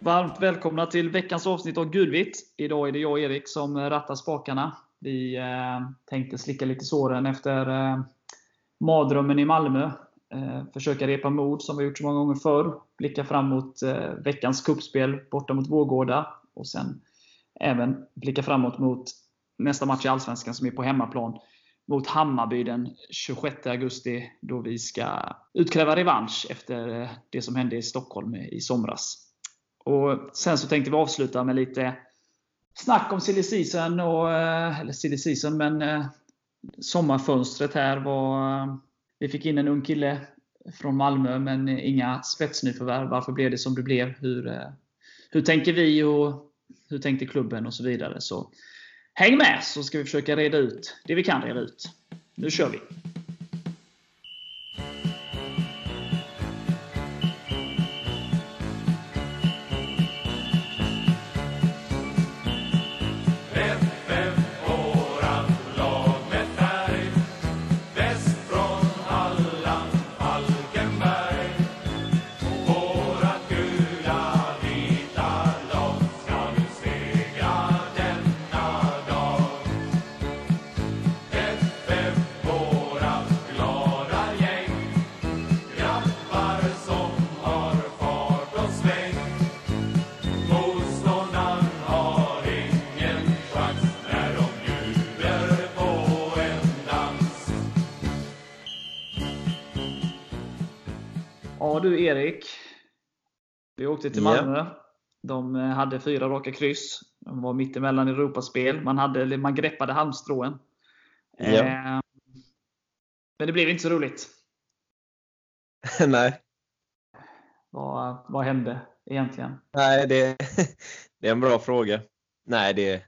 Varmt välkomna till veckans avsnitt av Gulvitt. Idag är det jag och Erik som rattar spakarna. Vi eh, tänkte slicka lite såren efter eh, mardrömmen i Malmö. Eh, försöka repa mod som vi gjort så många gånger förr. Blicka fram mot eh, veckans kuppspel borta mot Vårgårda. Och sen även blicka framåt mot nästa match i Allsvenskan som är på hemmaplan mot Hammarby den 26 augusti då vi ska utkräva revansch efter eh, det som hände i Stockholm i somras. Och Sen så tänkte vi avsluta med lite snack om silly season, och, eh, eller silly season, men eh, sommarfönstret här var... Vi fick in en ung kille från Malmö, men inga spetsnyförvärv. Varför blev det som det blev? Hur, hur tänker vi och hur tänkte klubben och så vidare. Så häng med så ska vi försöka reda ut det vi kan reda ut. Nu kör vi! Ja du Erik. Vi åkte till Malmö. Yeah. De eh, hade fyra raka kryss. De var mittemellan Europaspel. Man, hade, man greppade halmstrån. Yeah. Eh, men det blev inte så roligt. Nej. Vad, vad hände egentligen? Nej, det, det är en bra fråga. Nej, det,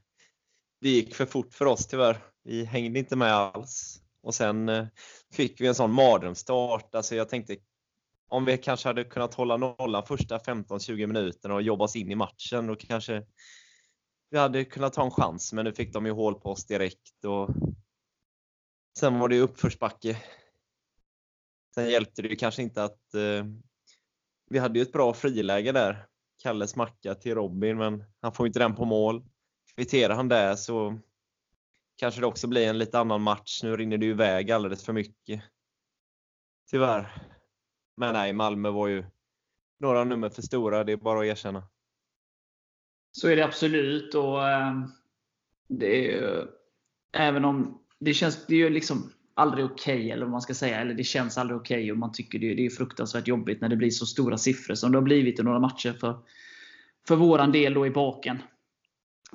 det gick för fort för oss tyvärr. Vi hängde inte med alls. Och sen eh, fick vi en sån mardrömsstart. Alltså jag tänkte om vi kanske hade kunnat hålla nollan första 15-20 minuterna och jobba oss in i matchen, då kanske vi hade kunnat ta en chans. Men nu fick de ju hål på oss direkt. Och sen var det uppförsbacke. Sen hjälpte det ju kanske inte att eh, vi hade ju ett bra friläge där. Kalles macka till Robin, men han får inte den på mål. Kvitterar han där så kanske det också blir en lite annan match. Nu rinner det ju iväg alldeles för mycket. Tyvärr. Men nej, Malmö var ju några nummer för stora, det är bara att erkänna. Så är det absolut. och äh, det är, Även om det känns det är ju liksom aldrig okej, okay, eller vad man ska säga. Eller det känns aldrig okej okay, och man tycker det, det är fruktansvärt jobbigt när det blir så stora siffror som det har blivit i några matcher för, för våran del då i baken.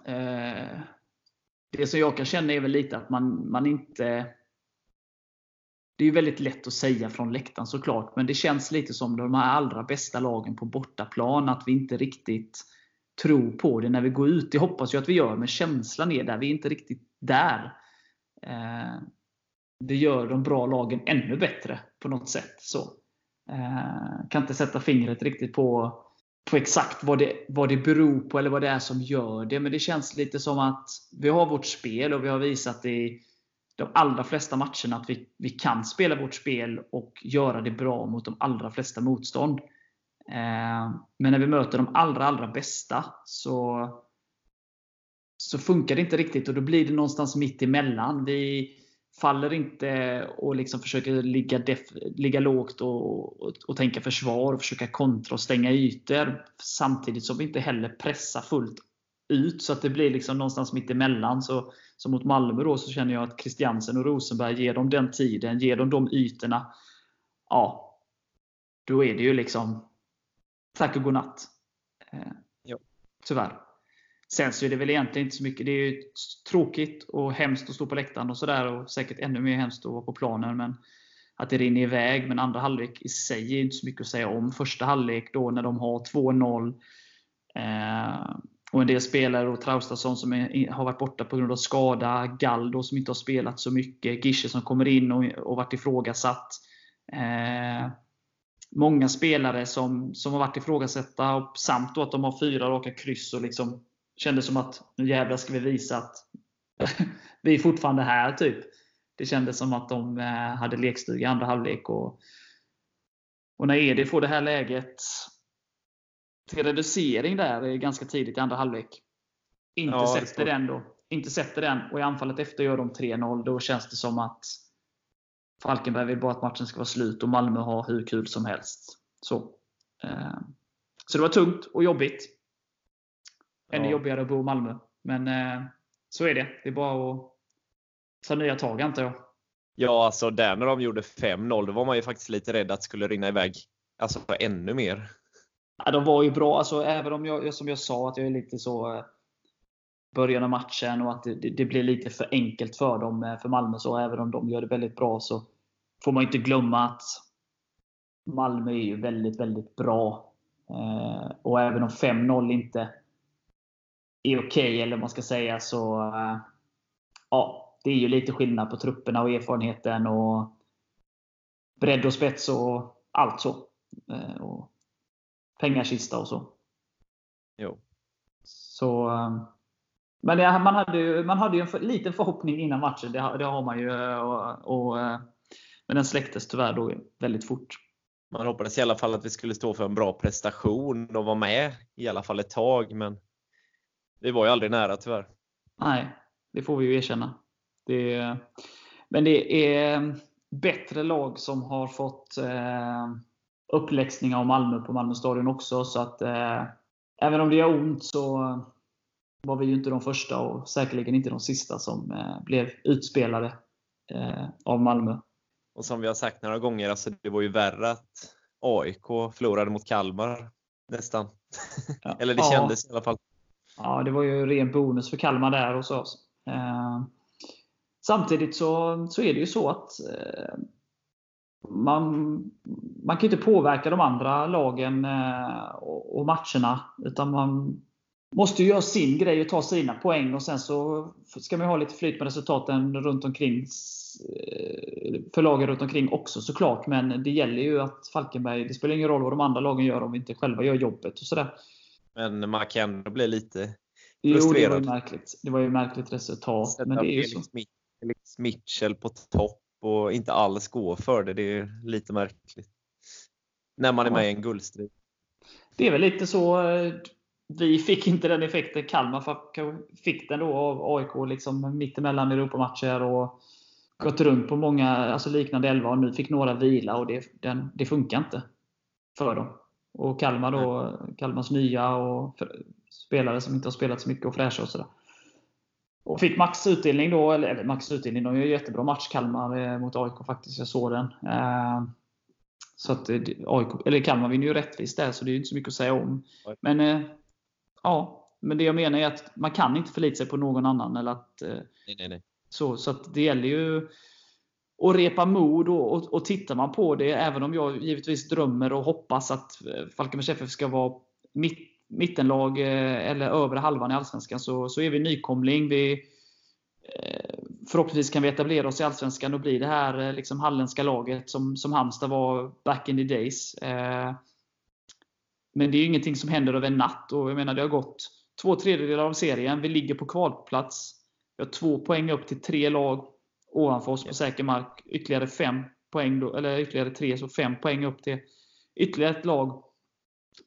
Äh, det som jag kan känna är väl lite att man, man inte det är ju väldigt lätt att säga från läktaren såklart, men det känns lite som de här allra bästa lagen på bortaplan, att vi inte riktigt tror på det när vi går ut. Det hoppas jag att vi gör, men känslan är där. Vi är inte riktigt där. Eh, det gör de bra lagen ännu bättre på något sätt. Så. Eh, kan inte sätta fingret riktigt på, på exakt vad det, vad det beror på eller vad det är som gör det. Men det känns lite som att vi har vårt spel och vi har visat det i de allra flesta matcherna att vi, vi kan spela vårt spel och göra det bra mot de allra flesta motstånd. Eh, men när vi möter de allra, allra bästa så, så funkar det inte riktigt och då blir det någonstans mitt emellan. Vi faller inte och liksom försöker ligga, def, ligga lågt och, och, och, tänka försvar och försöka kontra och stänga ytor. Samtidigt som vi inte heller pressar fullt ut så att det blir liksom någonstans mitt emellan. Så, så mot Malmö då så känner jag att Christiansen och Rosenberg ger dem den tiden, ger dem de ytorna. Ja, då är det ju liksom tack och godnatt. Eh, ja. Tyvärr. Sen så är det väl egentligen inte så mycket. Det är ju tråkigt och hemskt att stå på läktaren och sådär. Och säkert ännu mer hemskt att vara på planen. Men att det rinner iväg. Men andra halvlek i sig är inte så mycket att säga om. Första halvlek då när de har 2-0. Eh, och en del spelare, och Traustason som är, har varit borta på grund av skada, Galdo som inte har spelat så mycket, Gische som kommer in och, och varit ifrågasatt. Eh, många spelare som, som har varit ifrågasatta, samt då att de har fyra raka kryss och liksom kände som att nu jävlar ska vi visa att vi är fortfarande här. typ. Det kändes som att de eh, hade lekstuga i andra halvlek. Och, och när Edi får det här läget till reducering där ganska tidigt i andra halvlek. Inte Ja, sätter den då. Inte sätter den och i anfallet efter gör de 3-0. Då känns det som att Falkenberg vill bara att matchen ska vara slut och Malmö har hur kul som helst. Så, eh, så det var tungt och jobbigt. Ännu Ja. jobbigare att bo i Malmö. Men eh, så är det. Det är bara att ta nya tag antar jag. Ja, alltså där när de gjorde 5-0, då var man ju faktiskt lite rädd att det skulle rinna iväg. Alltså ännu mer. Ja, de var ju bra. Alltså, även om jag, som jag sa, att jag är lite så eh, början av matchen och att det, det, det blir lite för enkelt för dem, eh, för Malmö. Så även om de gör det väldigt bra så får man inte glömma att Malmö är ju väldigt, väldigt bra. Eh, och även om 5-0 inte är okej, eller vad man ska säga, så eh, ja, det är ju lite skillnad på trupperna och erfarenheten och bredd och spets och allt så. Eh, och pengakista och så. Jo. Så, eh, men det, man, hade ju, man hade ju en för, liten förhoppning innan matchen. Det, har- det har man ju. eh, Och, och, eh, men den släcktes tyvärr då väldigt fort. Man hoppades i alla fall att vi skulle stå för en bra prestation och vara med i alla fall ett tag, men vi var ju aldrig nära tyvärr. Nej, det får vi ju erkänna. Det, men det är bättre lag som har fått eh, uppläxning av Malmö på Malmö stadion också. Så att eh, även om det gör ont så var vi ju inte de första och säkerligen inte de sista som eh, blev utspelade eh, av Malmö. Och som vi har sagt några gånger, alltså det var ju värre att AIK förlorade mot Kalmar nästan. Ja. Eller det Ja. kändes i alla fall. Ja, det var ju ren bonus för Kalmar där hos oss. Eh, samtidigt så, så är det ju så att eh, man, man kan ju inte påverka de andra lagen eh, och, matcherna. Utan man måste ju göra sin grej och ta sina poäng. Och Sen så ska man ju ha lite flyt med resultaten runt omkring eh, för lagen runt omkring också såklart. Men det gäller ju att Falkenberg, det spelar ingen roll vad de andra lagen gör om vi inte själva gör jobbet. och sådär. Men man kan ändå bli lite Jo, det var ju Frustrerad. märkligt. Det var ju märkligt resultat. sätta Men det är ju så. Mitchell på topp och inte alls gå för det. Det är lite märkligt. När man är med i en guldstrid. Det är väl lite så. eh, Vi fick inte den effekten Kalmar fick den då av AIK liksom mittemellan Europamatcher och gått runt på många alltså liknande elva och nu fick några vila och det, den, det funkar inte för dem. Och Kalmar då, Kalmars nya och spelare som inte har spelat så mycket och fräscha och sådär. Och fick max utdelning då, eller, eller max utdelning, de gör jättebra match Kalmar eh, mot AIK faktiskt. Jag såg den. Eh, så att eh, AIK, eller Kalmar vinner ju rättvist där, så det är ju inte så mycket att säga om. Men ja, men det jag menar är att man kan inte förlita sig på någon annan. Eller att, Nej, nej, nej. så, så det gäller ju att repa mod och, och, och tittar man på det, även om jag givetvis drömmer och hoppas att Falkenbergs FF ska vara mitt, mittenlag eh, eller övre halvan i Allsvenskan, så, så är vi nykomling. Vi, eh, förhoppningsvis kan vi etablera oss i Allsvenskan och bli det här eh, liksom halländska laget som, som Halmstad var back in the days. Men det är ju ingenting som händer över en natt. Och jag menar, det har gått två tredjedelar av serien. Vi ligger på kvalplats. Vi har två poäng upp till tre lag ovanför oss på säker mark. Ytterligare fem poäng, då, eller ytterligare tre, så fem poäng upp till ytterligare ett lag.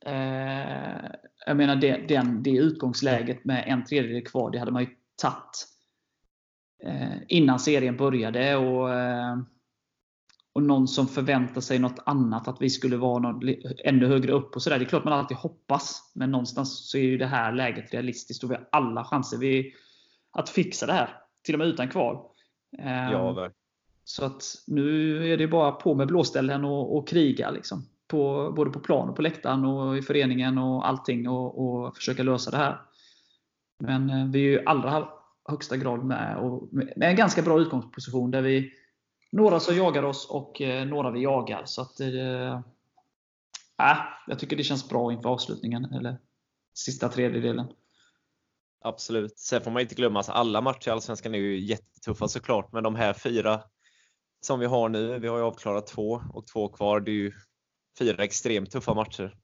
Eh, jag menar, det, den, det utgångsläget med en tredjedel kvar, det hade man ju tagit eh, innan serien började. Och, eh, och någon som förväntar sig något annat, att vi skulle vara någon, ännu högre upp. och så där. Det är klart man alltid hoppas, men någonstans så är ju det här läget realistiskt och vi har alla chanser vi, att fixa det här. Till och med utan kval. Eh, Ja, verkligen. så att nu är det bara på med blåställen och, och kriga. Liksom. På, både på plan och på läktaren och i föreningen och allting och, och försöka lösa det här. Men eh, vi är ju i allra högsta grad med, och med en ganska bra utgångsposition där vi några som jagar oss och eh, några vi jagar. Så att eh, äh, Jag tycker det känns bra inför avslutningen, eller sista tredjedelen. Absolut. Sen får man inte glömma att alla matcher i Allsvenskan är ju jättetuffa såklart, men de här fyra som vi har nu, vi har ju avklarat två och två kvar, det är ju fyra extremt tuffa matcher.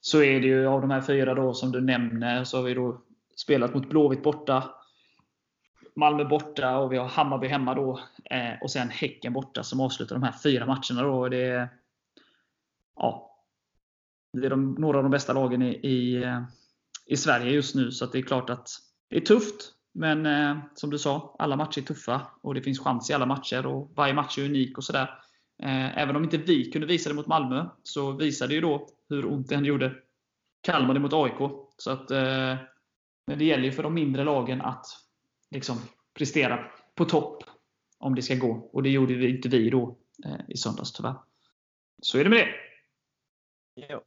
så är det ju av de här fyra då som du nämner så har vi då spelat mot Blåvitt borta. Malmö borta och vi har Hammarby hemma då. Eh, och sen Häcken borta som avslutar de här fyra matcherna. Då. Det, är, ja, det är de, några av de bästa lagen i, i, eh, i Sverige just nu. Så det är klart att det är tufft. Men eh, som du sa, alla matcher är tuffa och det finns chans i alla matcher. och Varje match är unik och sådär. Eh, även om inte vi kunde visa det mot Malmö, så visade ju då hur ont det ändå gjorde Kalmar det mot AIK. Så att, eh, men det gäller ju för de mindre lagen att liksom, prestera på topp om det ska gå. Och det gjorde vi inte vi då eh, i söndags tyvärr. Så är det med det. Ja.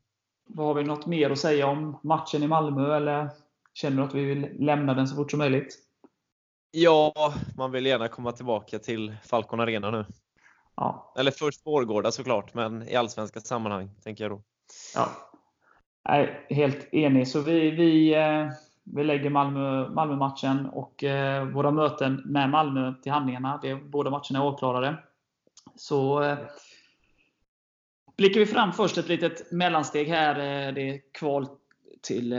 Har vi något mer att säga om matchen i Malmö? Eller känner du att vi vill lämna den så fort som möjligt? ja, man vill gärna komma tillbaka till Falcon Arena nu. Ja. Eller först Vårgårda såklart, men i allsvenska sammanhang tänker jag då. ja. Nej, helt enig. Så vi, vi, eh, vi lägger Malmö, Malmö-matchen och eh, våra möten med Malmö till handlingarna. Det, båda matcherna är avklarade. Så eh, blickar vi fram först ett litet mellansteg här. Det är kval till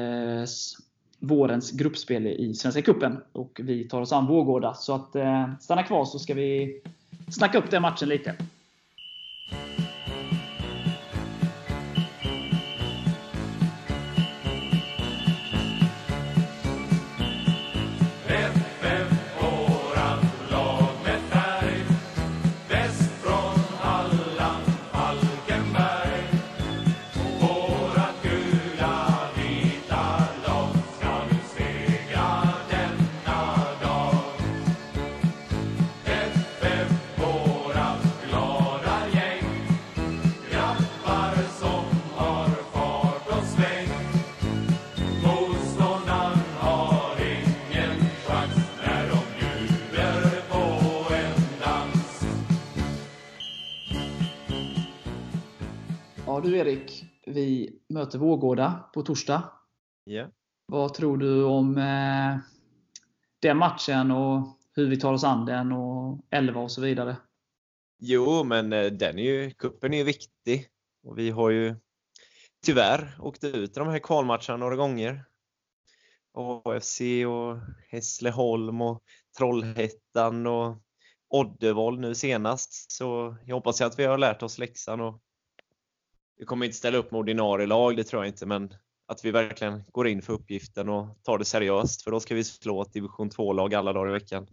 vårens gruppspel i Svenska Cupen. Och vi tar oss an Vårgårda. Så att, stanna kvar så ska vi snacka upp den matchen lite. Ja du Erik, vi möter Vårgårda på torsdag. Ja. Vad tror du om eh, den matchen och hur vi tar oss an den och 11 och så vidare? Jo, men eh, den är ju, kuppen är ju viktig. Och vi har ju tyvärr åkt ut de här kvalmatcherna några gånger. AFC och Hässleholm och Trollhättan och Oddevold nu senast. Så jag hoppas att vi har lärt oss läxan och vi kommer inte ställa upp med ordinarie lag, det tror jag inte, men att vi verkligen går in för uppgiften och tar det seriöst. För då ska vi slå ett division 2-lag alla dagar i veckan.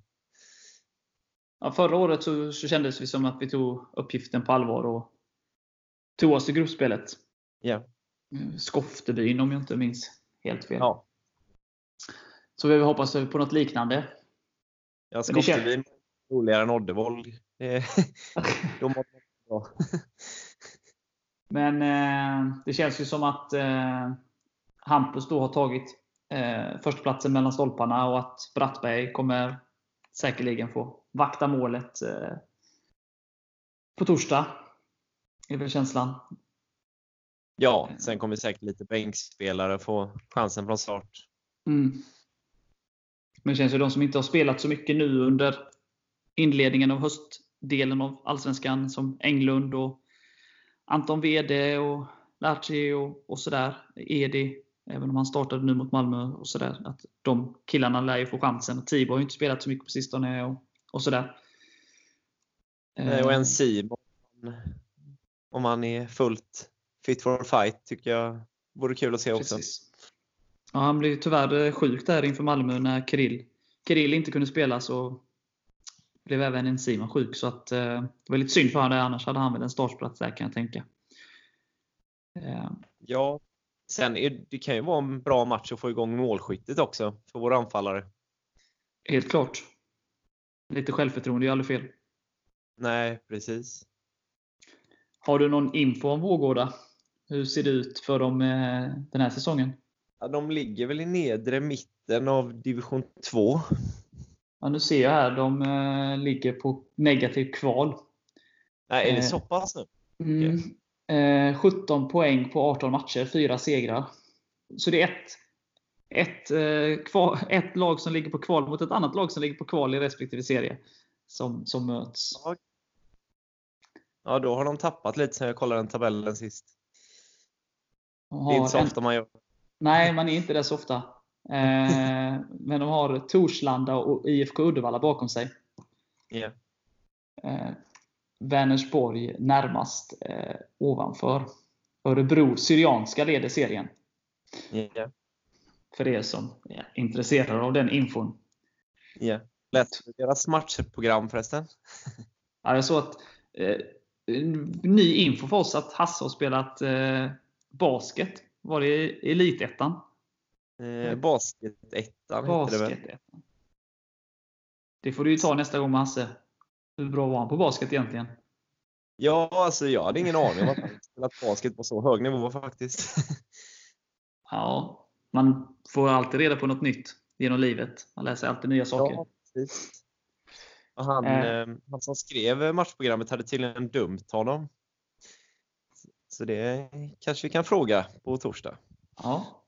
Ja, förra året så, så kändes vi som att vi tog uppgiften på allvar och tog oss till gruppspelet. Ja. Mm, Skoftebyn om jag inte minns helt fel. Ja. Så vi hoppas på något liknande. Det känns- Skoftebyn är roligare än Oddevold. Det- De. Men eh, det känns ju som att eh, Hampus då har tagit eh, förstaplatsen mellan stolparna och att Brattberg kommer säkerligen få vakta målet eh, på torsdag. är väl känslan. Ja, sen kommer säkert lite bänkspelare få chansen från start. Mm. Men det känns ju de som inte har spelat så mycket nu under inledningen av höstdelen av Allsvenskan som Englund och Anton Wede och Laci och, och sådär. Edi, även om han startade nu mot Malmö och sådär. Att de killarna lär ju få chansen. Och Tibor har ju inte spelat så mycket på sistone och, och sådär. Nej, Och Eh, en Simon, om han är fullt fit for fight, tycker jag vore kul att se också. Precis. Ja, han blev tyvärr eh, sjuk där inför Malmö när Kirill, Kirill inte kunde spela. Så blev även en Simon sjuk. Så att, eh, det var lite synd för honom. Annars hade han väl en startplats där kan jag tänka. Eh, Ja, sen är, det kan ju vara en bra match att få igång målskyttet också för våra anfallare. helt klart. Lite självförtroende är aldrig fel. Nej, precis. Har du någon info om Vårgårda? Hur ser det ut för dem eh, den här säsongen? Ja, de ligger väl i nedre mitten av division 2. Ja, nu ser jag här. De eh, ligger på negativt kval. Nej, är det Eh. så pass nu? Mm. Eh, 17 poäng på 18 matcher, 4 segrar. Så det är ett, ett, eh, kval, ett lag som ligger på kval mot ett annat lag som ligger på kval i respektive serie. Som, som möts. Ja, då har de tappat lite sen jag kollade den tabellen sist. De Det är inte så en- ofta man gör. Nej, man är inte det så ofta. Eh, men de har Torslanda och IFK Uddevalla bakom sig. Eh, Vänersborg närmast eh, ovanför. Örebro Syrianska leder serien. Ja. För er som är intresserade av den infon. ja. Lätt deras matchprogram förresten. Ja, jag såg att eh, ny info för oss att Hasse har spelat eh, basket. Var det i Elitettan? Eh, Basketettan heter det väl? Det får du ju ta nästa gång med Hasse. Hur bra var han på basket egentligen? Ja, alltså jag hade ingen aning om att han spelat basket på så hög nivå faktiskt. Ja, man får alltid reda på något nytt genom livet. Man lär sig alltid nya saker. Ja, precis. Och han, Eh. eh, han som skrev matchprogrammet hade tydligen dömt honom. Så det kanske vi kan fråga på torsdag. Ja.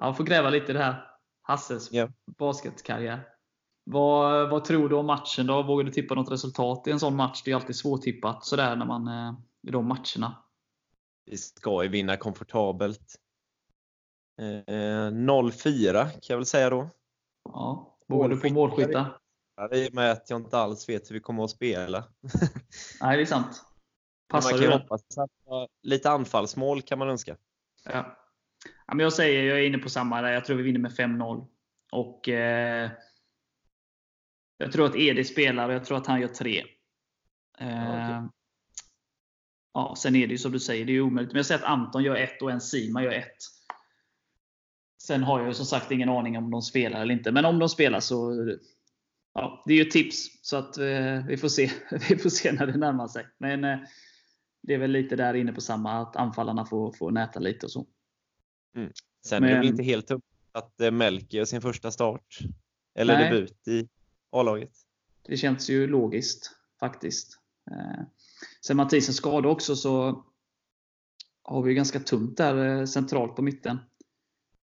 Ja får gräva lite i det här. Hasses Ja. basketkarriär. Vad, vad tror du om matchen då? Vågar du tippa något resultat i en sån match? Det är alltid svårtippat sådär när man, eh, i de matcherna. Vi ska ju vinna komfortabelt. Eh, 0-4 kan jag väl säga då. Ja. Vågar du på målskyttar? I och med att jag inte alls vet hur vi kommer att spela. Nej, det är sant. Passar man du kan det? hoppas att lite anfallsmål kan man önska. Ja. Ja, men jag säger, jag är inne på samma där. Jag tror vi vinner med 5-0. Och eh, Jag tror att Edi spelar och jag tror att han gör tre. Eh, Ja, okej. ja, sen är det ju som du säger, det är ju omöjligt. Men jag säger att Anton gör ett och en Sima gör ett. Sen har jag ju som sagt ingen aning om de spelar eller inte. Men om de spelar så ja, det är ju tips. Så att eh, vi, får se. vi får se när det närmar sig. Men eh, det är väl lite där inne på samma, att anfallarna får, får näta lite och så. Sen är det Men- inte helt upp att eh, Melker gör sin första start. Eller Nej. debut i A-laget. Det känns ju logiskt faktiskt. Eh, sen Mathisens skada också så har vi ju ganska tunt där eh, centralt på mitten.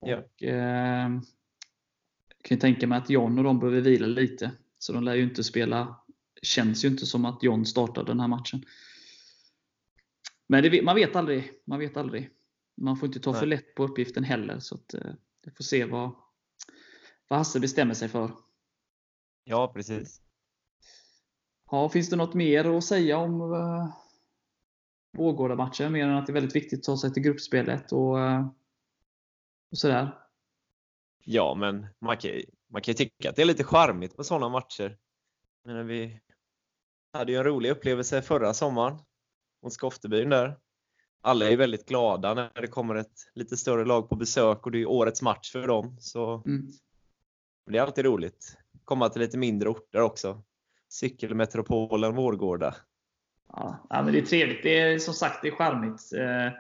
Ja. Och, eh, jag kan tänka mig att John och de behöver vila lite. Så de lär ju inte spela. Känns ju inte som att John startar den här matchen. Men det, man vet aldrig. Man vet aldrig. Man får inte ta för Nej. lätt på uppgiften heller. Så att, eh, vi får se vad, vad Hasse bestämmer sig för. Ja, precis. Ja, finns det något mer att säga om uh, Vårgårda-matchen? Mer än att det är väldigt viktigt att ta sig till gruppspelet och, eh, och sådär. Ja, men man kan, man kan ju tycka att det är lite charmigt på sådana matcher. Men vi hade ju en rolig upplevelse förra sommaren mot Skoftebyn där. Alla är väldigt glada när det kommer ett lite större lag på besök och det är årets match för dem. Så Mm. det är alltid roligt. Komma till lite mindre orter också. Cykelmetropolen Vårgårda. Ja, men det är trevligt. Det är som sagt det är charmigt. Eh,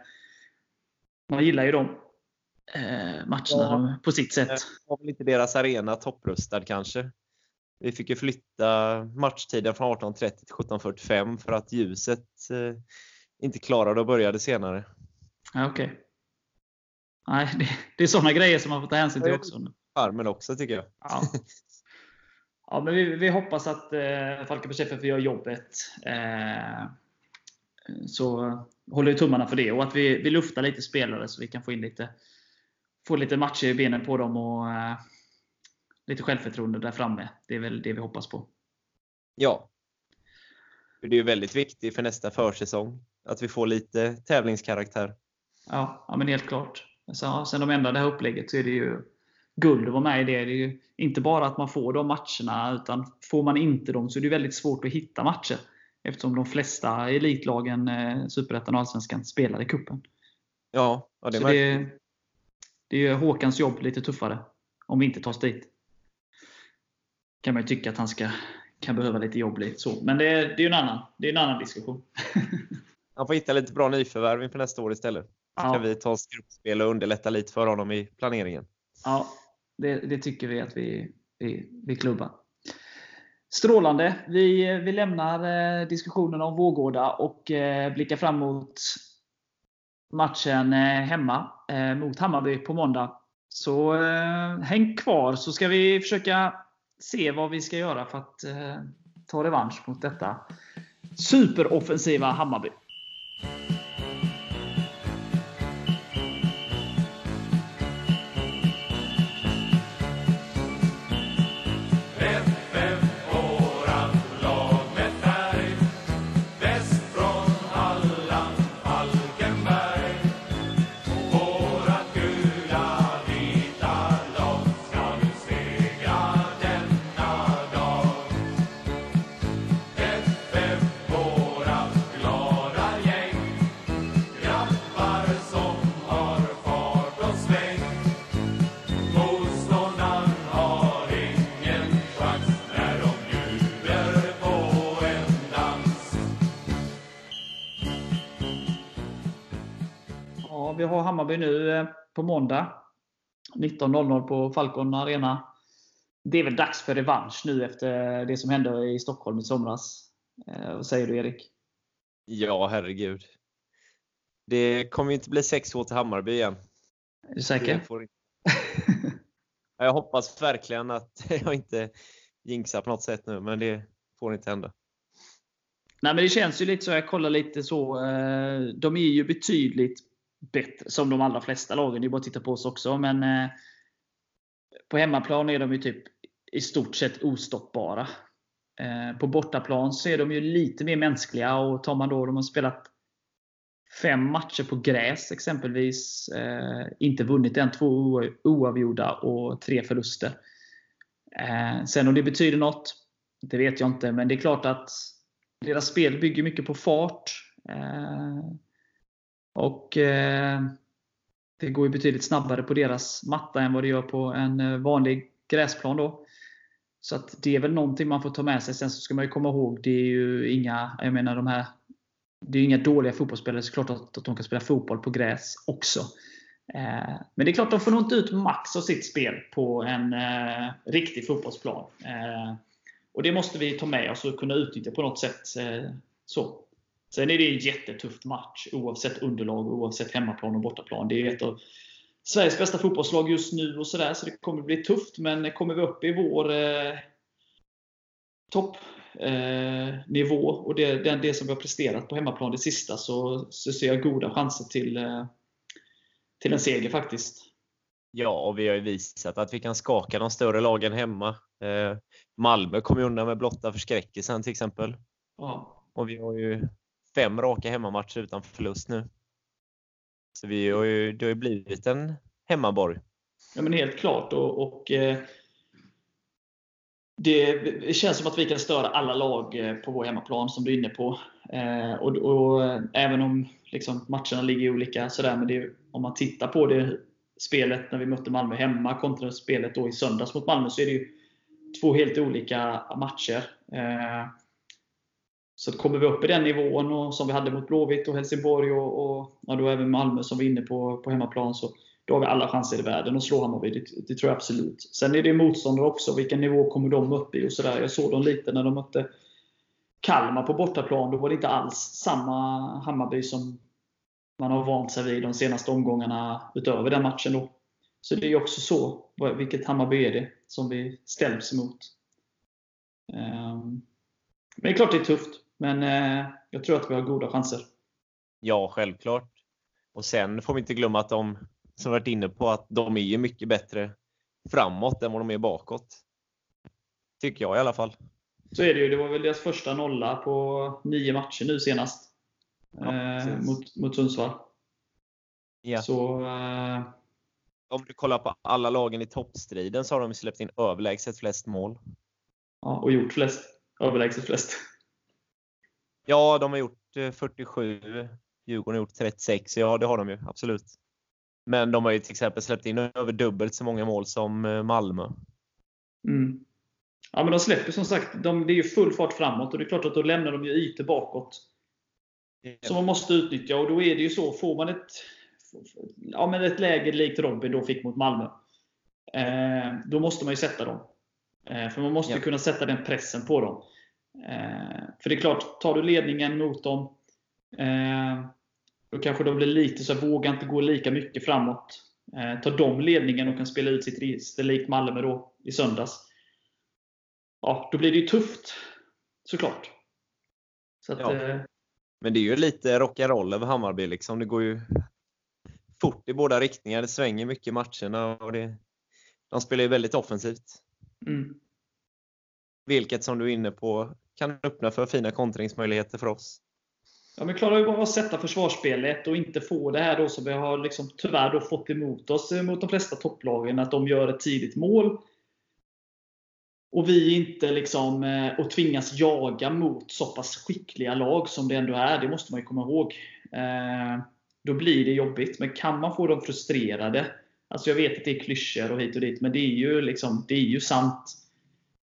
man gillar ju de eh, matcherna Ja. på sitt sätt. var väl inte deras arena topprustad kanske. Vi fick ju flytta matchtiden från 18.30 till 17.45 för att ljuset eh, inte klarade och började senare. Ja, okej. Nej, det, det är sådana grejer som man får ta hänsyn till också. Charmen också tycker jag. Ja. Ja, men vi, vi hoppas att eh, Falkenbergs FF gör jobbet. Eh, så håller vi tummarna för det och att vi, vi luftar lite spelare så vi kan få in lite, få lite matcher i benen på dem och eh, lite självförtroende där framme. Det är väl det vi hoppas på. Ja. Det är ju väldigt viktigt för nästa försäsong att vi får lite tävlingskaraktär. Ja, ja men helt klart. Så, ja, sen de ändrar det här upplägget så är det ju guld att vara med i det. Det är ju inte bara att man får de matcherna, utan får man inte dem så är det väldigt svårt att hitta matcher. Eftersom de flesta elitlagen, eh, Superettan och Allsvenskan, spelar i cupen. Ja, ja det Så det, det gör Håkans jobb lite tuffare. Om vi inte tar oss dit. Kan man ju tycka att han ska, kan behöva lite jobb. Lite så. Men det, är- det är en annan, det är en annan diskussion. Han får hitta lite bra nyförvärv inför nästa år istället. Så Ja. kan vi ta oss gruppspel och underlätta lite för honom i planeringen. Ja, det, det tycker vi att vi, vi, vi klubbar. Strålande! Vi, vi lämnar eh, diskussionen om Vårgårda och eh, blickar fram mot matchen eh, hemma eh, mot Hammarby på måndag. Så eh, häng kvar så ska vi försöka se vad vi ska göra för att eh, ta revansch mot detta superoffensiva Hammarby. Hammarby nu eh, på måndag. 19.00 på Falcon Arena. Det är väl dags för revansch nu efter det som hände i Stockholm i somras. Eh, vad säger du Erik? Ja, herregud. Det kommer inte bli 6-2 till Hammarby igen. Är du säker? Jag hoppas verkligen att jag inte jinxar på något sätt nu, men det får inte hända. Nej, men det känns ju lite så. Jag kollar lite så. eh, De är ju betydligt bättre, som de allra flesta lagen. Det är bara att titta på oss också. Men eh, på hemmaplan är de ju typ i stort sett ostoppbara. Eh, På bortaplan så är de ju lite mer mänskliga. Och tar man då, de har spelat fem matcher på gräs exempelvis. Eh, inte vunnit än. Två oavgjorda och tre förluster. Eh, sen om det betyder något, det vet jag inte. Men det är klart att deras spel bygger mycket på fart. Eh, och eh, Det går ju betydligt snabbare på deras matta än vad det gör på en eh, vanlig gräsplan. Då. Så att det är väl någonting man får ta med sig. Sen så ska man ju komma ihåg, det är ju inga, jag menar de här det är inga dåliga fotbollsspelare, såklart att, att de kan spela fotboll på gräs också. Eh, men det är klart, de får nog inte ut max av sitt spel på en eh, riktig fotbollsplan. Eh, och Det måste vi ta med oss och kunna utnyttja på något sätt. Eh, så. Sen är det en jättetuff match oavsett underlag, oavsett hemmaplan och bortaplan. Det är ett av Sveriges bästa fotbollslag just nu och sådär, så det kommer bli tufft. Men kommer vi upp i vår eh, toppnivå eh, och det, det, det som vi har presterat på hemmaplan det sista så, så ser jag goda chanser till, eh, till en seger faktiskt. Ja, och vi har ju visat att vi kan skaka de större lagen hemma. Eh, Malmö kom ju undan med blotta förskräckelsen till exempel. Ja. Och vi har ju fem raka hemmamatcher utan förlust nu. Så vi har ju, det har ju blivit en hemmaborg. Ja, men helt klart. Och, och eh, det, känns som att vi kan störa alla lag eh, på vår hemmaplan, som du är inne på. Eh, och, och eh, Även om liksom, matcherna ligger olika, sådär, men det, om man tittar på det spelet när vi mötte Malmö hemma kontra spelet då i söndags mot Malmö, så är det ju två helt olika matcher. Eh, så att kommer vi upp i den nivån och, som vi hade mot Blåvitt och Helsingborg och, och ja, då även Malmö som vi är inne på, på hemmaplan, så då har vi alla chanser i världen att slå Hammarby. Det, det tror jag absolut. Sen är det motståndare också. Vilken nivå kommer de upp i? och så där. Jag såg dem lite när de mötte Kalmar på bortaplan. Då var det inte alls samma Hammarby som man har vant sig vid de senaste omgångarna utöver den matchen. Då. Så det är också så. Vilket Hammarby är det som vi ställs emot? Ehm, men det är klart det är tufft. Men eh, jag tror att vi har goda chanser. Ja, självklart. Och sen får vi inte glömma att de, som varit inne på, att de är ju mycket bättre framåt än vad de är bakåt. Tycker jag i alla fall. Så är det ju. Det var väl deras första nolla på nio matcher nu senast. Ja, eh, mot, mot Sundsvall. Ja. Så, eh, Om du kollar på alla lagen i toppstriden så har de släppt in överlägset flest mål. ja, och gjort flest. Överlägset flest. Ja, de har gjort eh, 47. Djurgården har gjort 36. Ja, det har de ju absolut. Men de har ju till exempel släppt in över dubbelt så många mål som eh, Malmö. Mm. Ja, men de släpper som sagt, de, det är ju full fart framåt och det är klart att då lämnar de ju ytor bakåt. Som man måste utnyttja och då är det ju så, får man ett, ja, men ett läge likt Robin då fick mot Malmö. Eh, då måste man ju sätta dem. Eh, för man måste Ja. kunna sätta den pressen på dem. Eh, för det är klart, tar du ledningen mot dem, eh, då kanske de blir lite så vågar inte gå lika mycket framåt. Eh, tar de ledningen och kan spela ut sitt register likt Malmö då i söndags. Ja, då blir det ju tufft. Såklart. Så att, Ja. Men det är ju lite rock'n'roll över Hammarby. Liksom. Det går ju fort i båda riktningar. Det svänger mycket i matcherna. Och det, de spelar ju väldigt offensivt. mm. Vilket som du är inne på kan öppna för fina kontringsmöjligheter för oss. Ja, men klarar vi bara att sätta försvarsspelet och inte få det här då som vi har liksom tyvärr då fått emot oss mot de flesta topplagen, att de gör ett tidigt mål. Och vi inte liksom, eh, och tvingas jaga mot så pass skickliga lag som det ändå är. Det måste man ju komma ihåg. Eh, då blir det jobbigt. Men kan man få dem frustrerade. Alltså jag vet att det är klyschor och hit och dit, men det är ju, liksom, det är ju sant.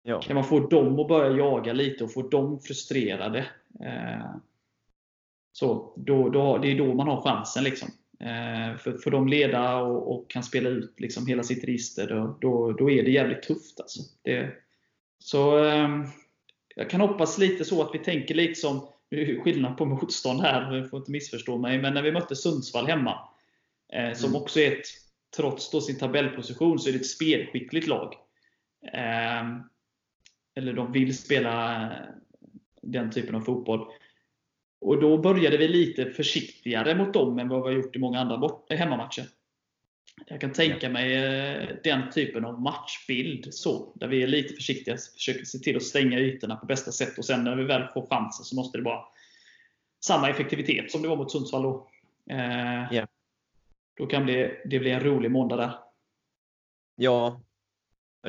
Ja. Kan man få dem att börja jaga lite och få dem frustrerade. Eh, så, då, då, det är då man har chansen. Liksom. eh, för, för de leda och, och, kan spela ut liksom hela sitt register, då, då, då är det jävligt tufft. Alltså. Det, så eh, jag kan hoppas lite så att vi tänker lite som, skillnad på motstånd här, du får inte missförstå mig, men när vi mötte Sundsvall hemma, eh, som mm. också är ett, trots sin tabellposition, så är det ett spelskickligt lag. Eh, eller de vill spela den typen av fotboll. Och Då började vi lite försiktigare mot dem än vad vi har gjort i många andra bort hemmamatcher. Jag kan tänka mig eh, den typen av matchbild, så, där vi är lite försiktiga, försöker se till att stänga ytorna på bästa sätt. Och Sen när vi väl får chansen så måste det vara samma effektivitet som det var mot Sundsvall. Då, eh, yeah. då kan det, det bli en rolig måndag där. Ja,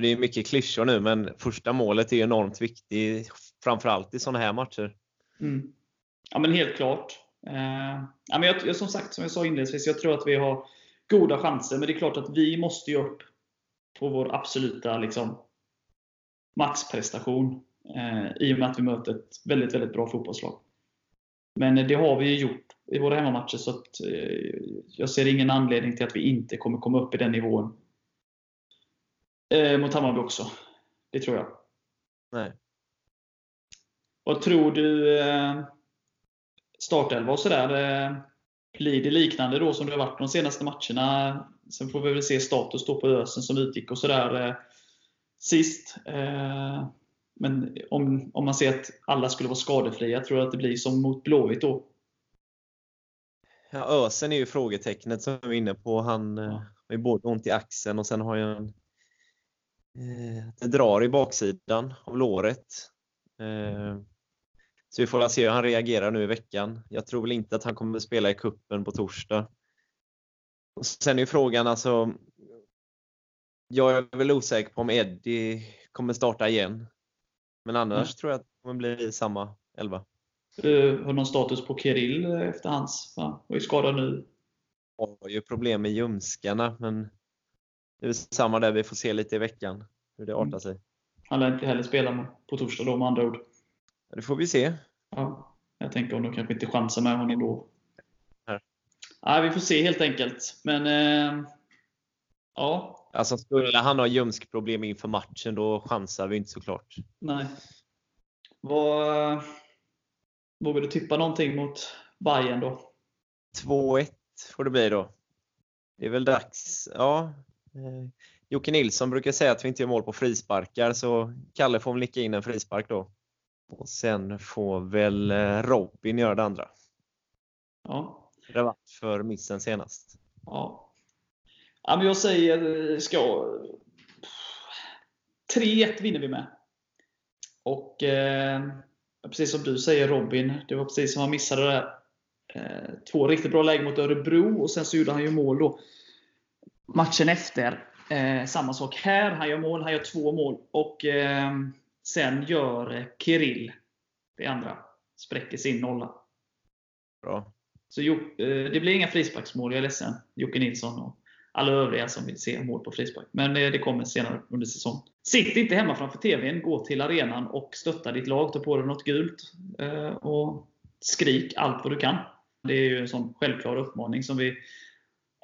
det är mycket klyschor nu, men första målet är enormt viktigt, framförallt i sådana här matcher. Mm. Ja, men helt klart. Eh, ja, men jag, som sagt, som jag sa inledningsvis, jag tror att vi har goda chanser. Men det är klart att vi måste ju upp på vår absoluta liksom, maxprestation. Eh, I och med att vi möter ett väldigt, väldigt bra fotbollslag. Men det har vi ju gjort i våra hemmamatcher, så att, eh, jag ser ingen anledning till att vi inte kommer komma upp i den nivån eh, mot Hammarby också. Det tror jag. Nej. Vad tror du eh, startelva och sådär? Eh, blir det liknande då som det har varit de senaste matcherna? Sen får vi väl se status då på Ösen som utgick och sådär eh, sist. Eh, men om, om man ser att alla skulle vara skadefria, tror du att det blir som mot Blåvitt då? Ja, Ösen är ju frågetecknet som vi är inne på. Han ja. har ju både ont i axeln och sen har eh, det drar i baksidan av låret. Eh, så vi får se hur han reagerar nu i veckan. Jag tror väl inte att han kommer spela i kuppen på torsdag. Och sen är ju frågan alltså. Jag är väl osäker på om Eddie kommer starta igen. Men annars mm. tror jag att det kommer bli samma elva. Har någon status på Kirill efter hans? Va? Var ju skadad nu. Har ju problem med ljumskarna men det är samma där. Vi får se lite i veckan hur det artar sig. Han lär inte heller spela på torsdag då med andra ord. Det får vi se. Ja, jag tänker om de kanske inte chansar med honom då. Ja, vi får se helt enkelt. Men eh, ja. Alltså skulle han ha ljumskproblem inför matchen, då chansar vi inte såklart. Nej. Vad, vågar du tippa någonting mot Bayern då? 2-1 får det bli då. Det är väl dags. Ja. Eh, Jocke Nilsson brukar säga att vi inte gör mål på frisparkar, så Kalle får väl nicka in en frispark då. Och sen får väl eh, Robin göra det andra. Ja. Revansch för missen senast. Ja. ja men jag säger, eh, ska 3-1 vinner vi med. Och eh, precis som du säger Robin, det var precis som han missade där. Eh, två riktigt bra lägen mot Örebro och sen så gjorde han ju mål då matchen efter. Eh, samma sak här. Han gör mål, han gör två mål. Och eh, Sen gör Kirill det andra. Spräcker sin nolla. Bra. Så eh, det blir inga frisparksmål, jag är ledsen. Jocke Nilsson och alla övriga som vill se mål på frispark. Men det kommer senare under säsongen. Sitt inte hemma framför TVn, gå till arenan och stötta ditt lag. Ta på dig något gult eh, och skrik allt vad du kan. Det är ju en sån självklar uppmaning som vi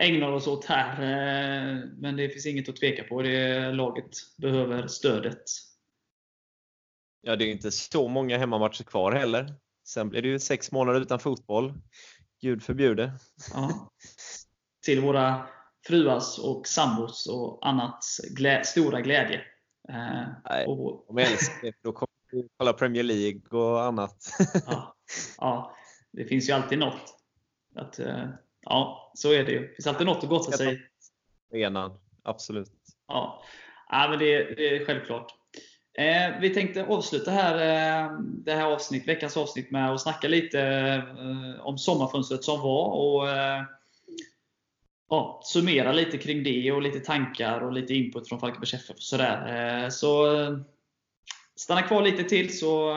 ägnar oss åt här. Eh, men det finns inget att tveka på. Det laget behöver stödet Ja, det är inte så många hemmamatcher kvar heller. Sen blir det ju sex månader utan fotboll. Gud förbjude. Ja. Till våra fruars och sambos och annat glä stora glädje. Eh, Nej, och... de älskar det. Då kommer vi kolla Premier League och annat. ja, ja, det finns ju alltid något. Att, eh, ja, så är det ju. Det finns alltid något att gotta sig Arenan, absolut. Ja, ja men det, det är självklart. Eh, vi tänkte avsluta här, eh, det här avsnitt, veckans avsnitt med att snacka lite eh, om sommarfönstret som var. Och, eh, ja, summera lite kring det och lite tankar och lite input från Falkenbergs FF. Och sådär. Eh, så eh, stanna kvar lite till så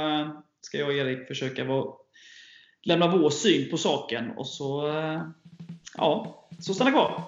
ska jag och Erik försöka vara, lämna vår syn på saken. Och så, ja, så stanna kvar!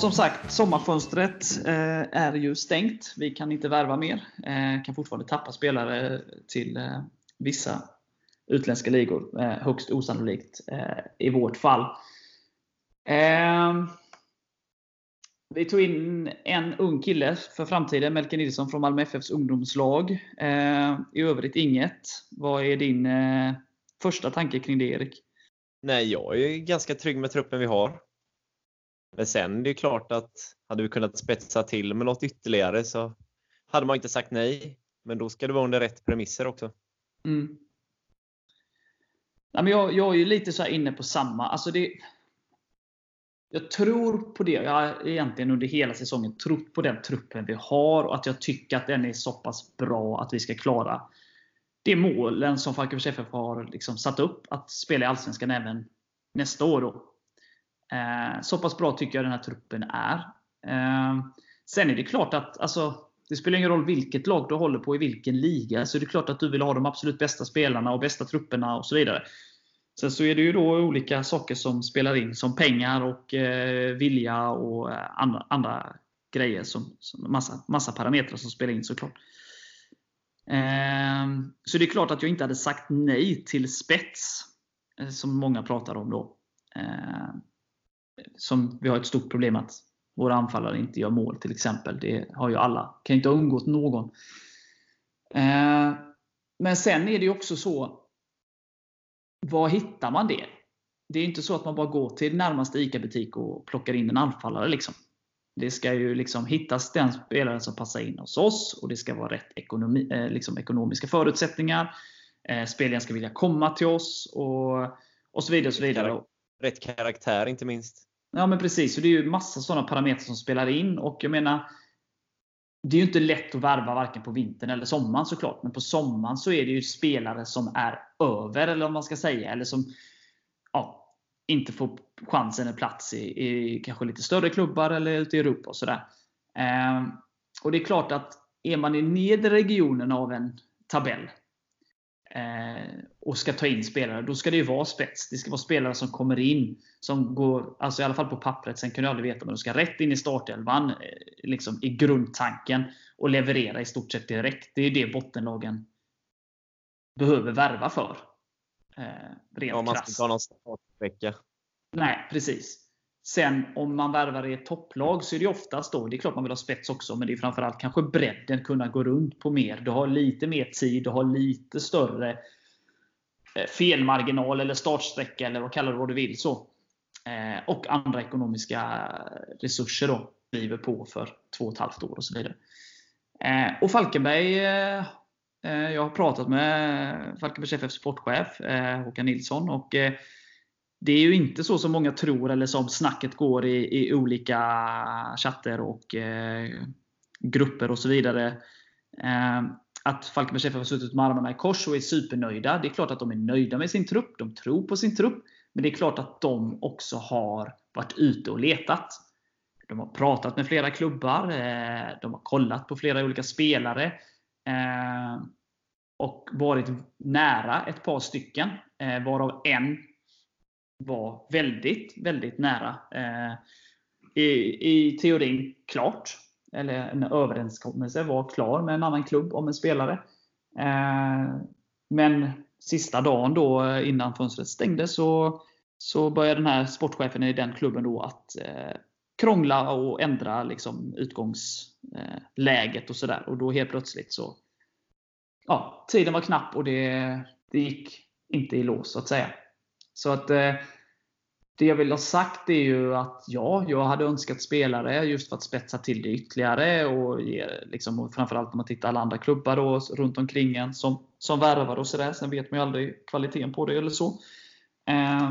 Som sagt, sommarfönstret eh, är ju stängt. Vi kan inte värva mer. Eh, kan fortfarande tappa spelare till eh, vissa utländska ligor. Eh, högst osannolikt eh, i vårt fall. Eh, vi tog in en ung kille för framtiden, Melker Nilsson från Malmö FFs ungdomslag. Eh, I övrigt inget. Vad är din eh, första tanke kring det, Erik? Nej, jag är ganska trygg med truppen vi har. Men sen det är klart att hade vi kunnat spetsa till med något ytterligare så hade man inte sagt nej. Men då ska det vara under rätt premisser också. Mm. Nej, men jag, jag är ju lite så inne på samma. Alltså det, jag tror på det. Jag har egentligen under hela säsongen trott på den truppen vi har och att jag tycker att den är så pass bra att vi ska klara de målen som Falkenbergs FF har liksom satt upp. Att spela i Allsvenskan även nästa år. Då. Eh, så pass bra tycker jag den här truppen är. Eh, sen är det klart att alltså, det spelar ingen roll vilket lag du håller på i vilken liga. Så det är klart att du vill ha de absolut bästa spelarna och bästa trupperna och så vidare. Sen så är det ju då olika saker som spelar in, som pengar och eh, vilja och eh, andra, andra grejer. Som, som massa, massa parametrar som spelar in såklart. Eh, så det är klart att jag inte hade sagt nej till spets, eh, som många pratar om då. Eh, som vi har ett stort problem att våra anfallare inte gör mål till exempel. Det har ju alla. kan inte ha undgått någon. Eh, men sen är det ju också så. Var hittar man det? Det är inte så att man bara går till närmaste ICA-butik och plockar in en anfallare. Liksom. Det ska ju liksom hittas den spelaren som passar in hos oss och det ska vara rätt ekonomi, eh, liksom ekonomiska förutsättningar. Eh, spelaren ska vilja komma till oss och, och så vidare. Och så vidare. Rätt karaktär inte minst. Ja men precis, så det är ju massa sådana parametrar som spelar in. Och jag menar, det är ju inte lätt att värva varken på vintern eller sommaren såklart. Men på sommaren så är det ju spelare som är över, eller vad man ska säga. Eller som ja, inte får chansen eller plats i, i kanske lite större klubbar eller ute i Europa. och sådär. Eh, och det är klart att är man i nedre regionen av en tabell och ska ta in spelare, då ska det ju vara spets. Det ska vara spelare som kommer in, som går, alltså i alla fall på pappret, sen kan du aldrig veta, men de ska rätt in i startelvan, eh, liksom i grundtanken, och leverera i stort sett direkt. Det är det bottenlagen behöver värva för. Eh, rent ja, man ska inte ha någon startvecka. Nej, precis. Sen om man värvar i ett topplag så är det oftast då, det är klart man vill ha spets också, men det är framförallt kanske bredden, kunna gå runt på mer. Du har lite mer tid, du har lite större eh, felmarginal eller startsträcka eller vad kallar du vad du vill. så. Eh, och andra ekonomiska resurser då driver på för två och ett halvt år och så vidare. Eh, och Falkenberg jag har pratat med Falkenbergs FF sportchef Håkan Nilsson och det är ju inte så som många tror eller som snacket går i, i olika chatter och eh, grupper och så vidare. Eh, att Falkenbergs FF har suttit med armarna i kors och är supernöjda. Det är klart att de är nöjda med sin trupp. De tror på sin trupp. Men det är klart att de också har varit ute och letat. De har pratat med flera klubbar. Eh, de har kollat på flera olika spelare. Eh, och varit nära ett par stycken. Eh, varav en var väldigt, väldigt nära. Eh, i, I teorin klart. Eller en överenskommelse var klar med en annan klubb om en spelare. Eh, men sista dagen då eh, innan fönstret stängdes så, så började den här sportchefen i den klubben då att eh, krångla och ändra liksom, utgångsläget eh, och sådär. Och då helt plötsligt så ja, tiden var knapp och det, det gick inte i lås så att säga. Så att eh, det jag vill ha sagt är ju att ja, jag hade önskat spelare just för att spetsa till det ytterligare. Och, ge, liksom, och framförallt om man tittar alla andra klubbar då, runt omkring en som, som värvar och sådär. Sen vet man ju aldrig kvaliteten på det eller så. Eh,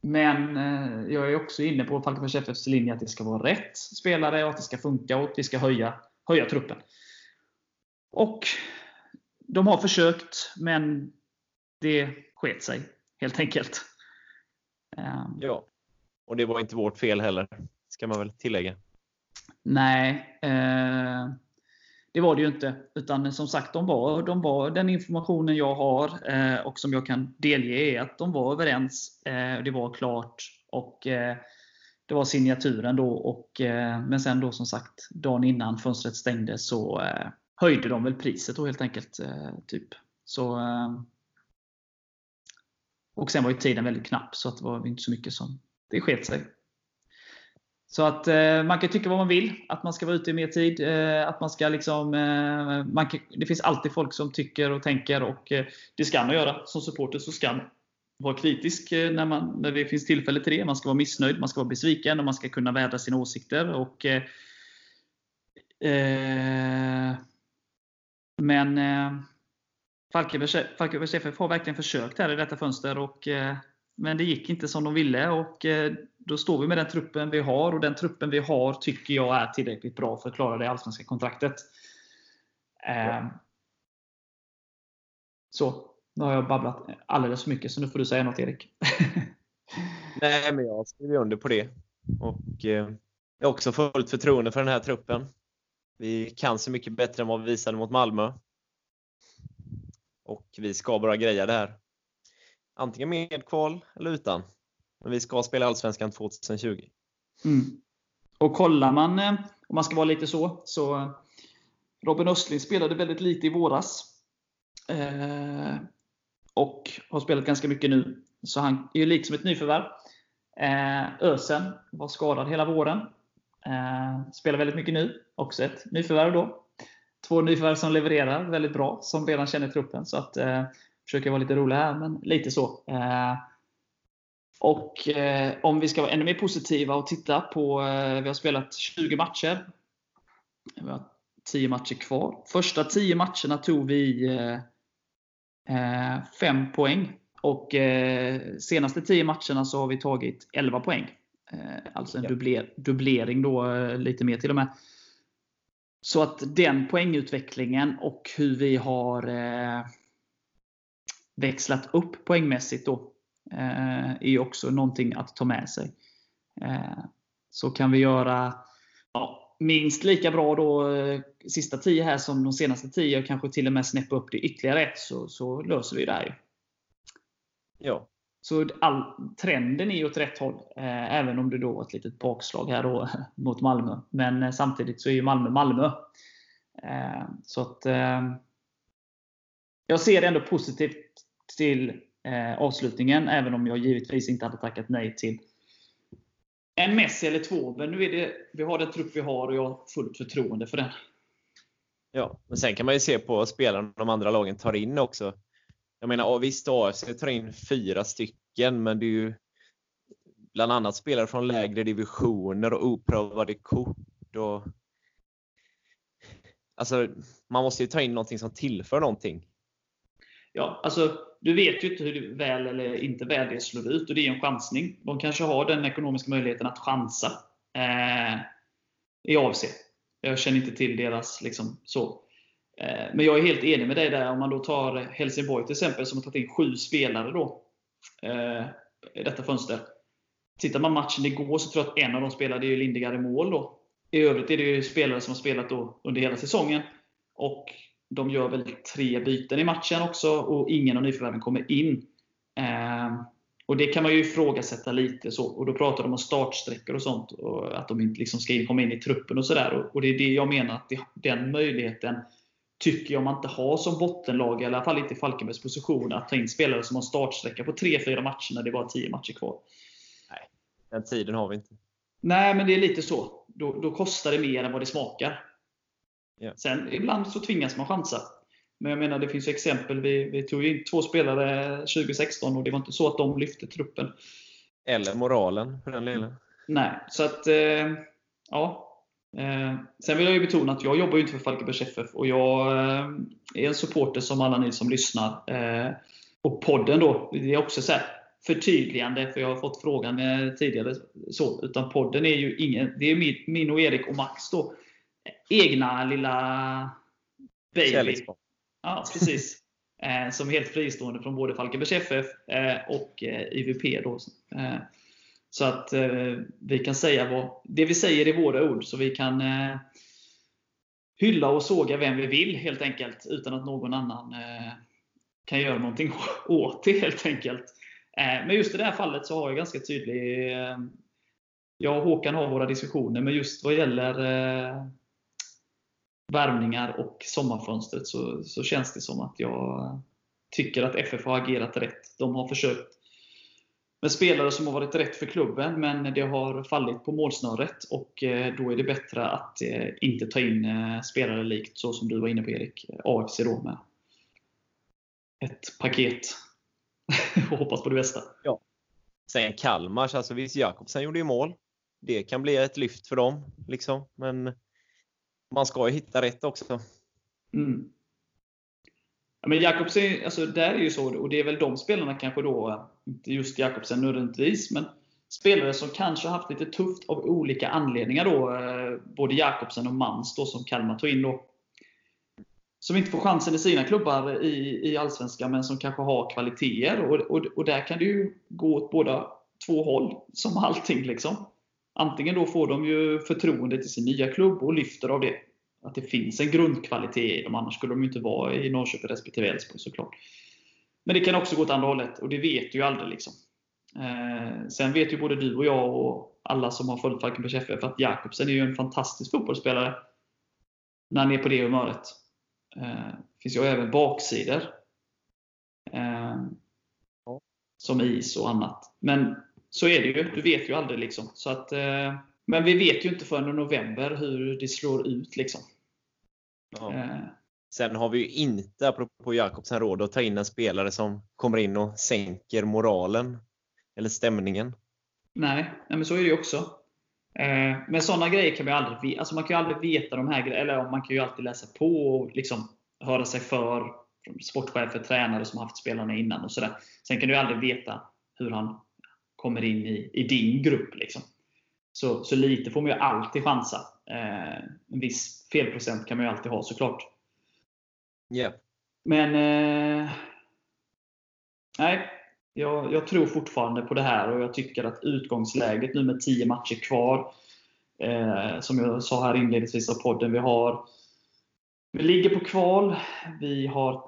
men eh, jag är också inne på Falkenbergs FFs linje att det ska vara rätt spelare och att det ska funka och att vi ska höja, höja truppen. Och de har försökt, men det sket sig helt enkelt. Ehm. Ja, och det var inte vårt fel heller, ska man väl tillägga. Nej, eh, det var det ju inte. Utan som sagt, de var, de var den informationen jag har eh, och som jag kan delge är att de var överens. Eh, det var klart. Och det var signaturen då. Och, eh, men sen då som sagt, dagen innan fönstret stängde så eh, höjde de väl priset då helt enkelt. Eh, typ. Så, eh, och sen var ju tiden väldigt knapp så att det var inte så mycket som det sket sig. Så att eh, man kan tycka vad man vill. Att man ska vara ute i mer tid. Eh, att man ska liksom, eh, man kan, det finns alltid folk som tycker och tänker och eh, det ska man göra. Som supporter så ska man vara kritisk eh, när, man, när det finns tillfälle till det. Man ska vara missnöjd, man ska vara besviken och man ska kunna vädra sina åsikter. Och, eh, eh men eh, Falkenbergs FF har verkligen försökt här i detta fönster. Och, eh, men det gick inte som de ville. Och, eh, då står vi med den truppen vi har. Och den truppen vi har tycker jag är tillräckligt bra för att klara det allsvenska kontraktet. Ja. Så. Nu har jag babblat alldeles för mycket, så nu får du säga något Erik. Nej, men jag skriver under på det. Och eh, jag har också fullt förtroende för den här truppen. Vi kan så mycket bättre än vad vi visade mot Malmö. Och vi ska bara greja det här. Antingen med kval eller utan. Men vi ska spela Allsvenskan 2020. Mm. Och kollar man, eh, om man ska vara lite så, så eh, Robin Östling spelade väldigt lite i våras. Eh, och har spelat ganska mycket nu. Så han är ju liksom ett nyförvärv. Eh, Ösen var skadad hela våren. Eh, spelar väldigt mycket nu. Också ett nyförvärv då. Två nyförvärv som levererar väldigt bra, som redan känner truppen. Så att eh, försöker vara lite rolig här, men lite så. Eh, och eh, om vi ska vara ännu mer positiva och titta på, eh, vi har spelat 20 matcher. Vi har 10 matcher kvar. Första 10 matcherna tog vi eh, Eh, fem poäng. Och eh, senaste 10 matcherna så har vi tagit 11 poäng. Eh, alltså en ja. dubbler, dubblering då, lite mer till och med. Så att den poängutvecklingen och hur vi har eh, växlat upp poängmässigt då, eh, är också någonting att ta med sig. Eh, så kan vi göra ja, minst lika bra då eh, sista 10 här som de senaste 10 och kanske till och med snäppa upp det ytterligare ett så, så löser vi det här. Ja. Så all, trenden är åt rätt håll. Eh, även om det då var ett litet bakslag här då mot Malmö. Men eh, samtidigt så är ju Malmö Malmö. Eh, så att eh, Jag ser ändå positivt till eh, avslutningen. Även om jag givetvis inte hade tackat nej till en Messi eller två. Men nu är det, vi har den trupp vi har och jag har fullt förtroende för den. Ja, men sen kan man ju se på spelarna de andra lagen tar in också. Jag menar, visst AFC tar in fyra stycken, men det är ju bland annat spelare från lägre divisioner och oprövade kort. Och... Alltså, man måste ju ta in någonting som tillför någonting. Ja, alltså du vet ju inte hur väl eller inte väl det slår ut och det är en chansning. De kanske har den ekonomiska möjligheten att chansa eh, i AFC. Jag känner inte till deras liksom, så. Eh, men jag är helt enig med dig där. Om man då tar Helsingborg till exempel, som har tagit in sju spelare då, eh, i detta fönster. Tittar man matchen igår så tror jag att en av dem spelade ju Lindegard i mål. Då. I övrigt är det ju spelare som har spelat då under hela säsongen. Och de gör väl tre byten i matchen också och ingen av nyförvärven kommer in. Ehm, och Det kan man ju ifrågasätta lite. Så. Och Då pratar de om startsträckor och sånt. Och att de inte liksom ska komma in i truppen och sådär. Och, Det är det jag menar, att den möjligheten tycker jag man inte har som bottenlag, i alla fall inte i Falkenbergs position, att ta in spelare som har startsträcka på 3-4 matcher när det är bara 10 matcher kvar. Nej, den tiden har vi inte. Nej, men det är lite så. Då, då kostar det mer än vad det smakar. Yeah. Sen ibland så tvingas man chansa. Men jag menar, det finns exempel. Vi, vi tog in två spelare 2016 och det var inte så att de lyfte truppen. Eller moralen för den lilla. Nej, så att eh, ja. Eh, sen vill jag ju betona att jag jobbar ju inte för Falkenbergs FF och jag eh, är en supporter som alla ni som lyssnar. Eh, och podden då, det är också så här, förtydligande, för jag har fått frågan eh, tidigare. Så, utan podden är ju ingen, det är min, min och Erik och Max då egna lilla baby. Ja, precis. Eh, som är helt fristående från både Falkenbergs FF eh, och IVP. Då. Så att eh, vi kan säga vad, det vi säger i våra ord, så vi kan eh, hylla och såga vem vi vill helt enkelt, utan att någon annan eh, kan göra någonting åt det helt enkelt. Men just i det här fallet så har jag ganska tydlig jag och Håkan har våra diskussioner, men just vad gäller eh, värvningar och sommarfönstret så, så känns det som att jag tycker att FF har agerat rätt. De har försökt med spelare som har varit rätt för klubben, men det har fallit på målsnöret. Och eh, då är det bättre att eh, inte ta in eh, spelare likt så som du var inne på Erik, AFC då med ett paket. och hoppas på det bästa. Ja. Sen Kalmar, alltså visst Jakobsen gjorde ju mål. Det kan bli ett lyft för dem. Liksom. Men man ska ju hitta rätt också. Mm. Ja, men Jakobsen, alltså där är ju så, och det är väl de spelarna kanske då, inte just Jakobsen nödvändigtvis, men spelare som kanske haft lite tufft av olika anledningar då, eh, både Jakobsen och Mans då som Kalmar tog in då. Som inte får chansen i sina klubbar i, i Allsvenskan, men som kanske har kvaliteter. Och, och, och där kan det ju gå åt båda två håll, som allting. liksom. Antingen då får de ju förtroende till sin nya klubb och lyfter av det att det finns en grundkvalitet i dem. Annars skulle de ju inte vara i Norrköping respektive Elfsborg såklart. Men det kan också gå åt andra hållet och det vet du ju aldrig. Liksom. Eh, sen vet ju både du och jag och alla som har följt Falkenbergs FF att Jakobsen är ju en fantastisk fotbollsspelare när han är på det humöret. Eh, finns ju även baksidor. Eh, som is och annat. Men så är det ju. Du vet ju aldrig. liksom. Så att, eh, men vi vet ju inte förrän i november hur det slår ut. Liksom. Ja. Sen har vi ju inte, apropå Jakobsen, råd att ta in en spelare som kommer in och sänker moralen. Eller stämningen. Nej, nej men så är det ju också. Eh, men sådana grejer kan man ju aldrig, alltså man kan ju aldrig veta de här grejerna. Eller man kan ju alltid läsa på och liksom höra sig för sportchefer, tränare som haft spelarna innan och sådär. Sen kan du ju aldrig veta hur han kommer in i, i din grupp. Liksom. Så, så lite får man ju alltid chansa. Eh, en viss felprocent kan man ju alltid ha såklart. Yeah. Men eh, nej, jag, jag, tror fortfarande på det här och jag tycker att utgångsläget nu med 10 matcher kvar, eh, som jag sa här inledningsvis av podden, vi har vi ligger på kval. Vi har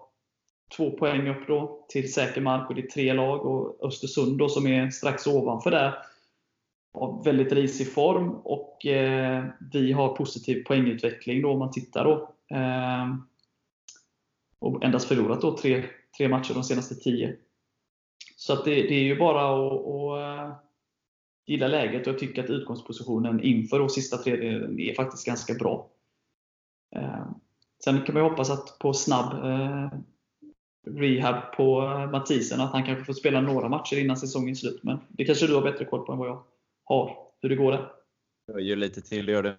två poäng upp då till säker mark och det är tre lag. Och Östersund då, som är strax ovanför där har väldigt risig form och eh, vi har positiv poängutveckling då om man tittar då. Eh, och endast förlorat då tre, tre matcher de senaste tio. Så att det, det är ju bara att, att uh, gilla läget och jag tycker att utgångspositionen inför då sista tredjedelen är faktiskt ganska bra. Uh, sen kan man ju hoppas att på snabb uh, rehab på Mathisen, att han kanske får spela några matcher innan säsongens slut. Men det kanske du har bättre koll på än vad jag har. Hur det går det? Jag gör lite till, gör det.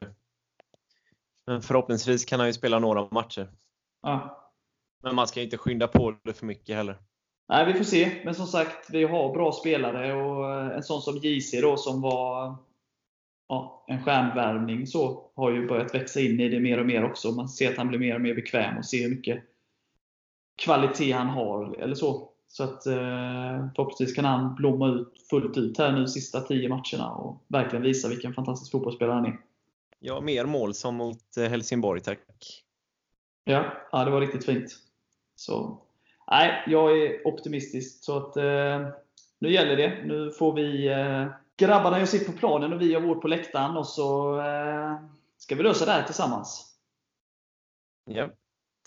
Men förhoppningsvis kan han ju spela några matcher. Ja. Men man ska inte skynda på det för mycket heller. Nej, vi får se. Men som sagt, vi har bra spelare och en sån som JC då som var ja, en stjärnvärvning så har ju börjat växa in i det mer och mer också. Man ser att han blir mer och mer bekväm och ser hur mycket kvalitet han har. eller så. Så att eh, förhoppningsvis kan han blomma ut fullt ut här nu sista tio matcherna och verkligen visa vilken fantastisk fotbollsspelare han är. Ja, mer mål som mot eh, Helsingborg, tack. Ja, ja det var riktigt fint. Så, nej, jag är optimistisk. Så att, eh, nu gäller det. Nu får vi eh, grabbarna gör sitt på planen och vi gör vårt på läktaren och så eh, ska vi lösa det här tillsammans. Ja.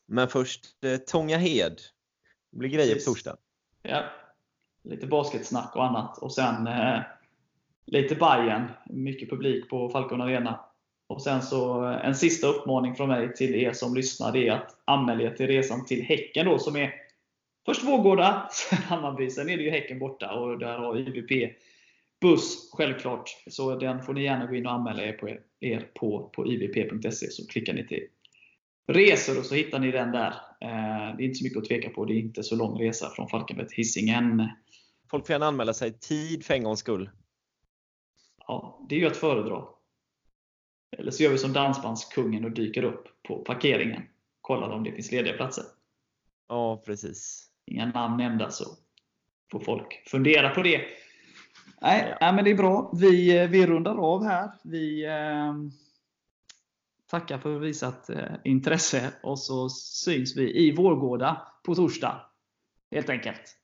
Men först eh, Tånga Hed. Det blir grejer på torsdag. Ja. Lite basketsnack och annat. Och sen eh, lite Bayern. Mycket publik på Falcon Arena. Och sen så en sista uppmaning från mig till er som lyssnar. Det är att anmäla er till resan till Häcken då, som är först Vårgårda, sen Hammarby. Sen är det ju Häcken borta och där har IBP buss självklart. Så den får ni gärna gå in och anmäla er på, er på, på ibp.se så klickar ni till resor och så hittar ni den där. Eh, det är inte så mycket att tveka på. Det är inte så lång resa från Falkenberg till Hisingen. Folk får gärna anmäla sig tid för en gångs skull. Ja, det är ju att föredra. Eller så gör vi som Dansbandskungen och dyker upp på parkeringen. Kollar om det finns lediga platser. Ja, precis. Inga namn nämnda så får folk fundera på det. Nej, ja. men det är bra. Vi, eh, vi rundar av här. Vi eh, tackar för visat eh, intresse och så syns vi i Vårgårda på torsdag. Helt enkelt.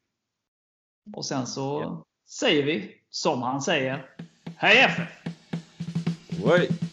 Och sen så ja. säger vi, som han säger, Hej FF! Oj.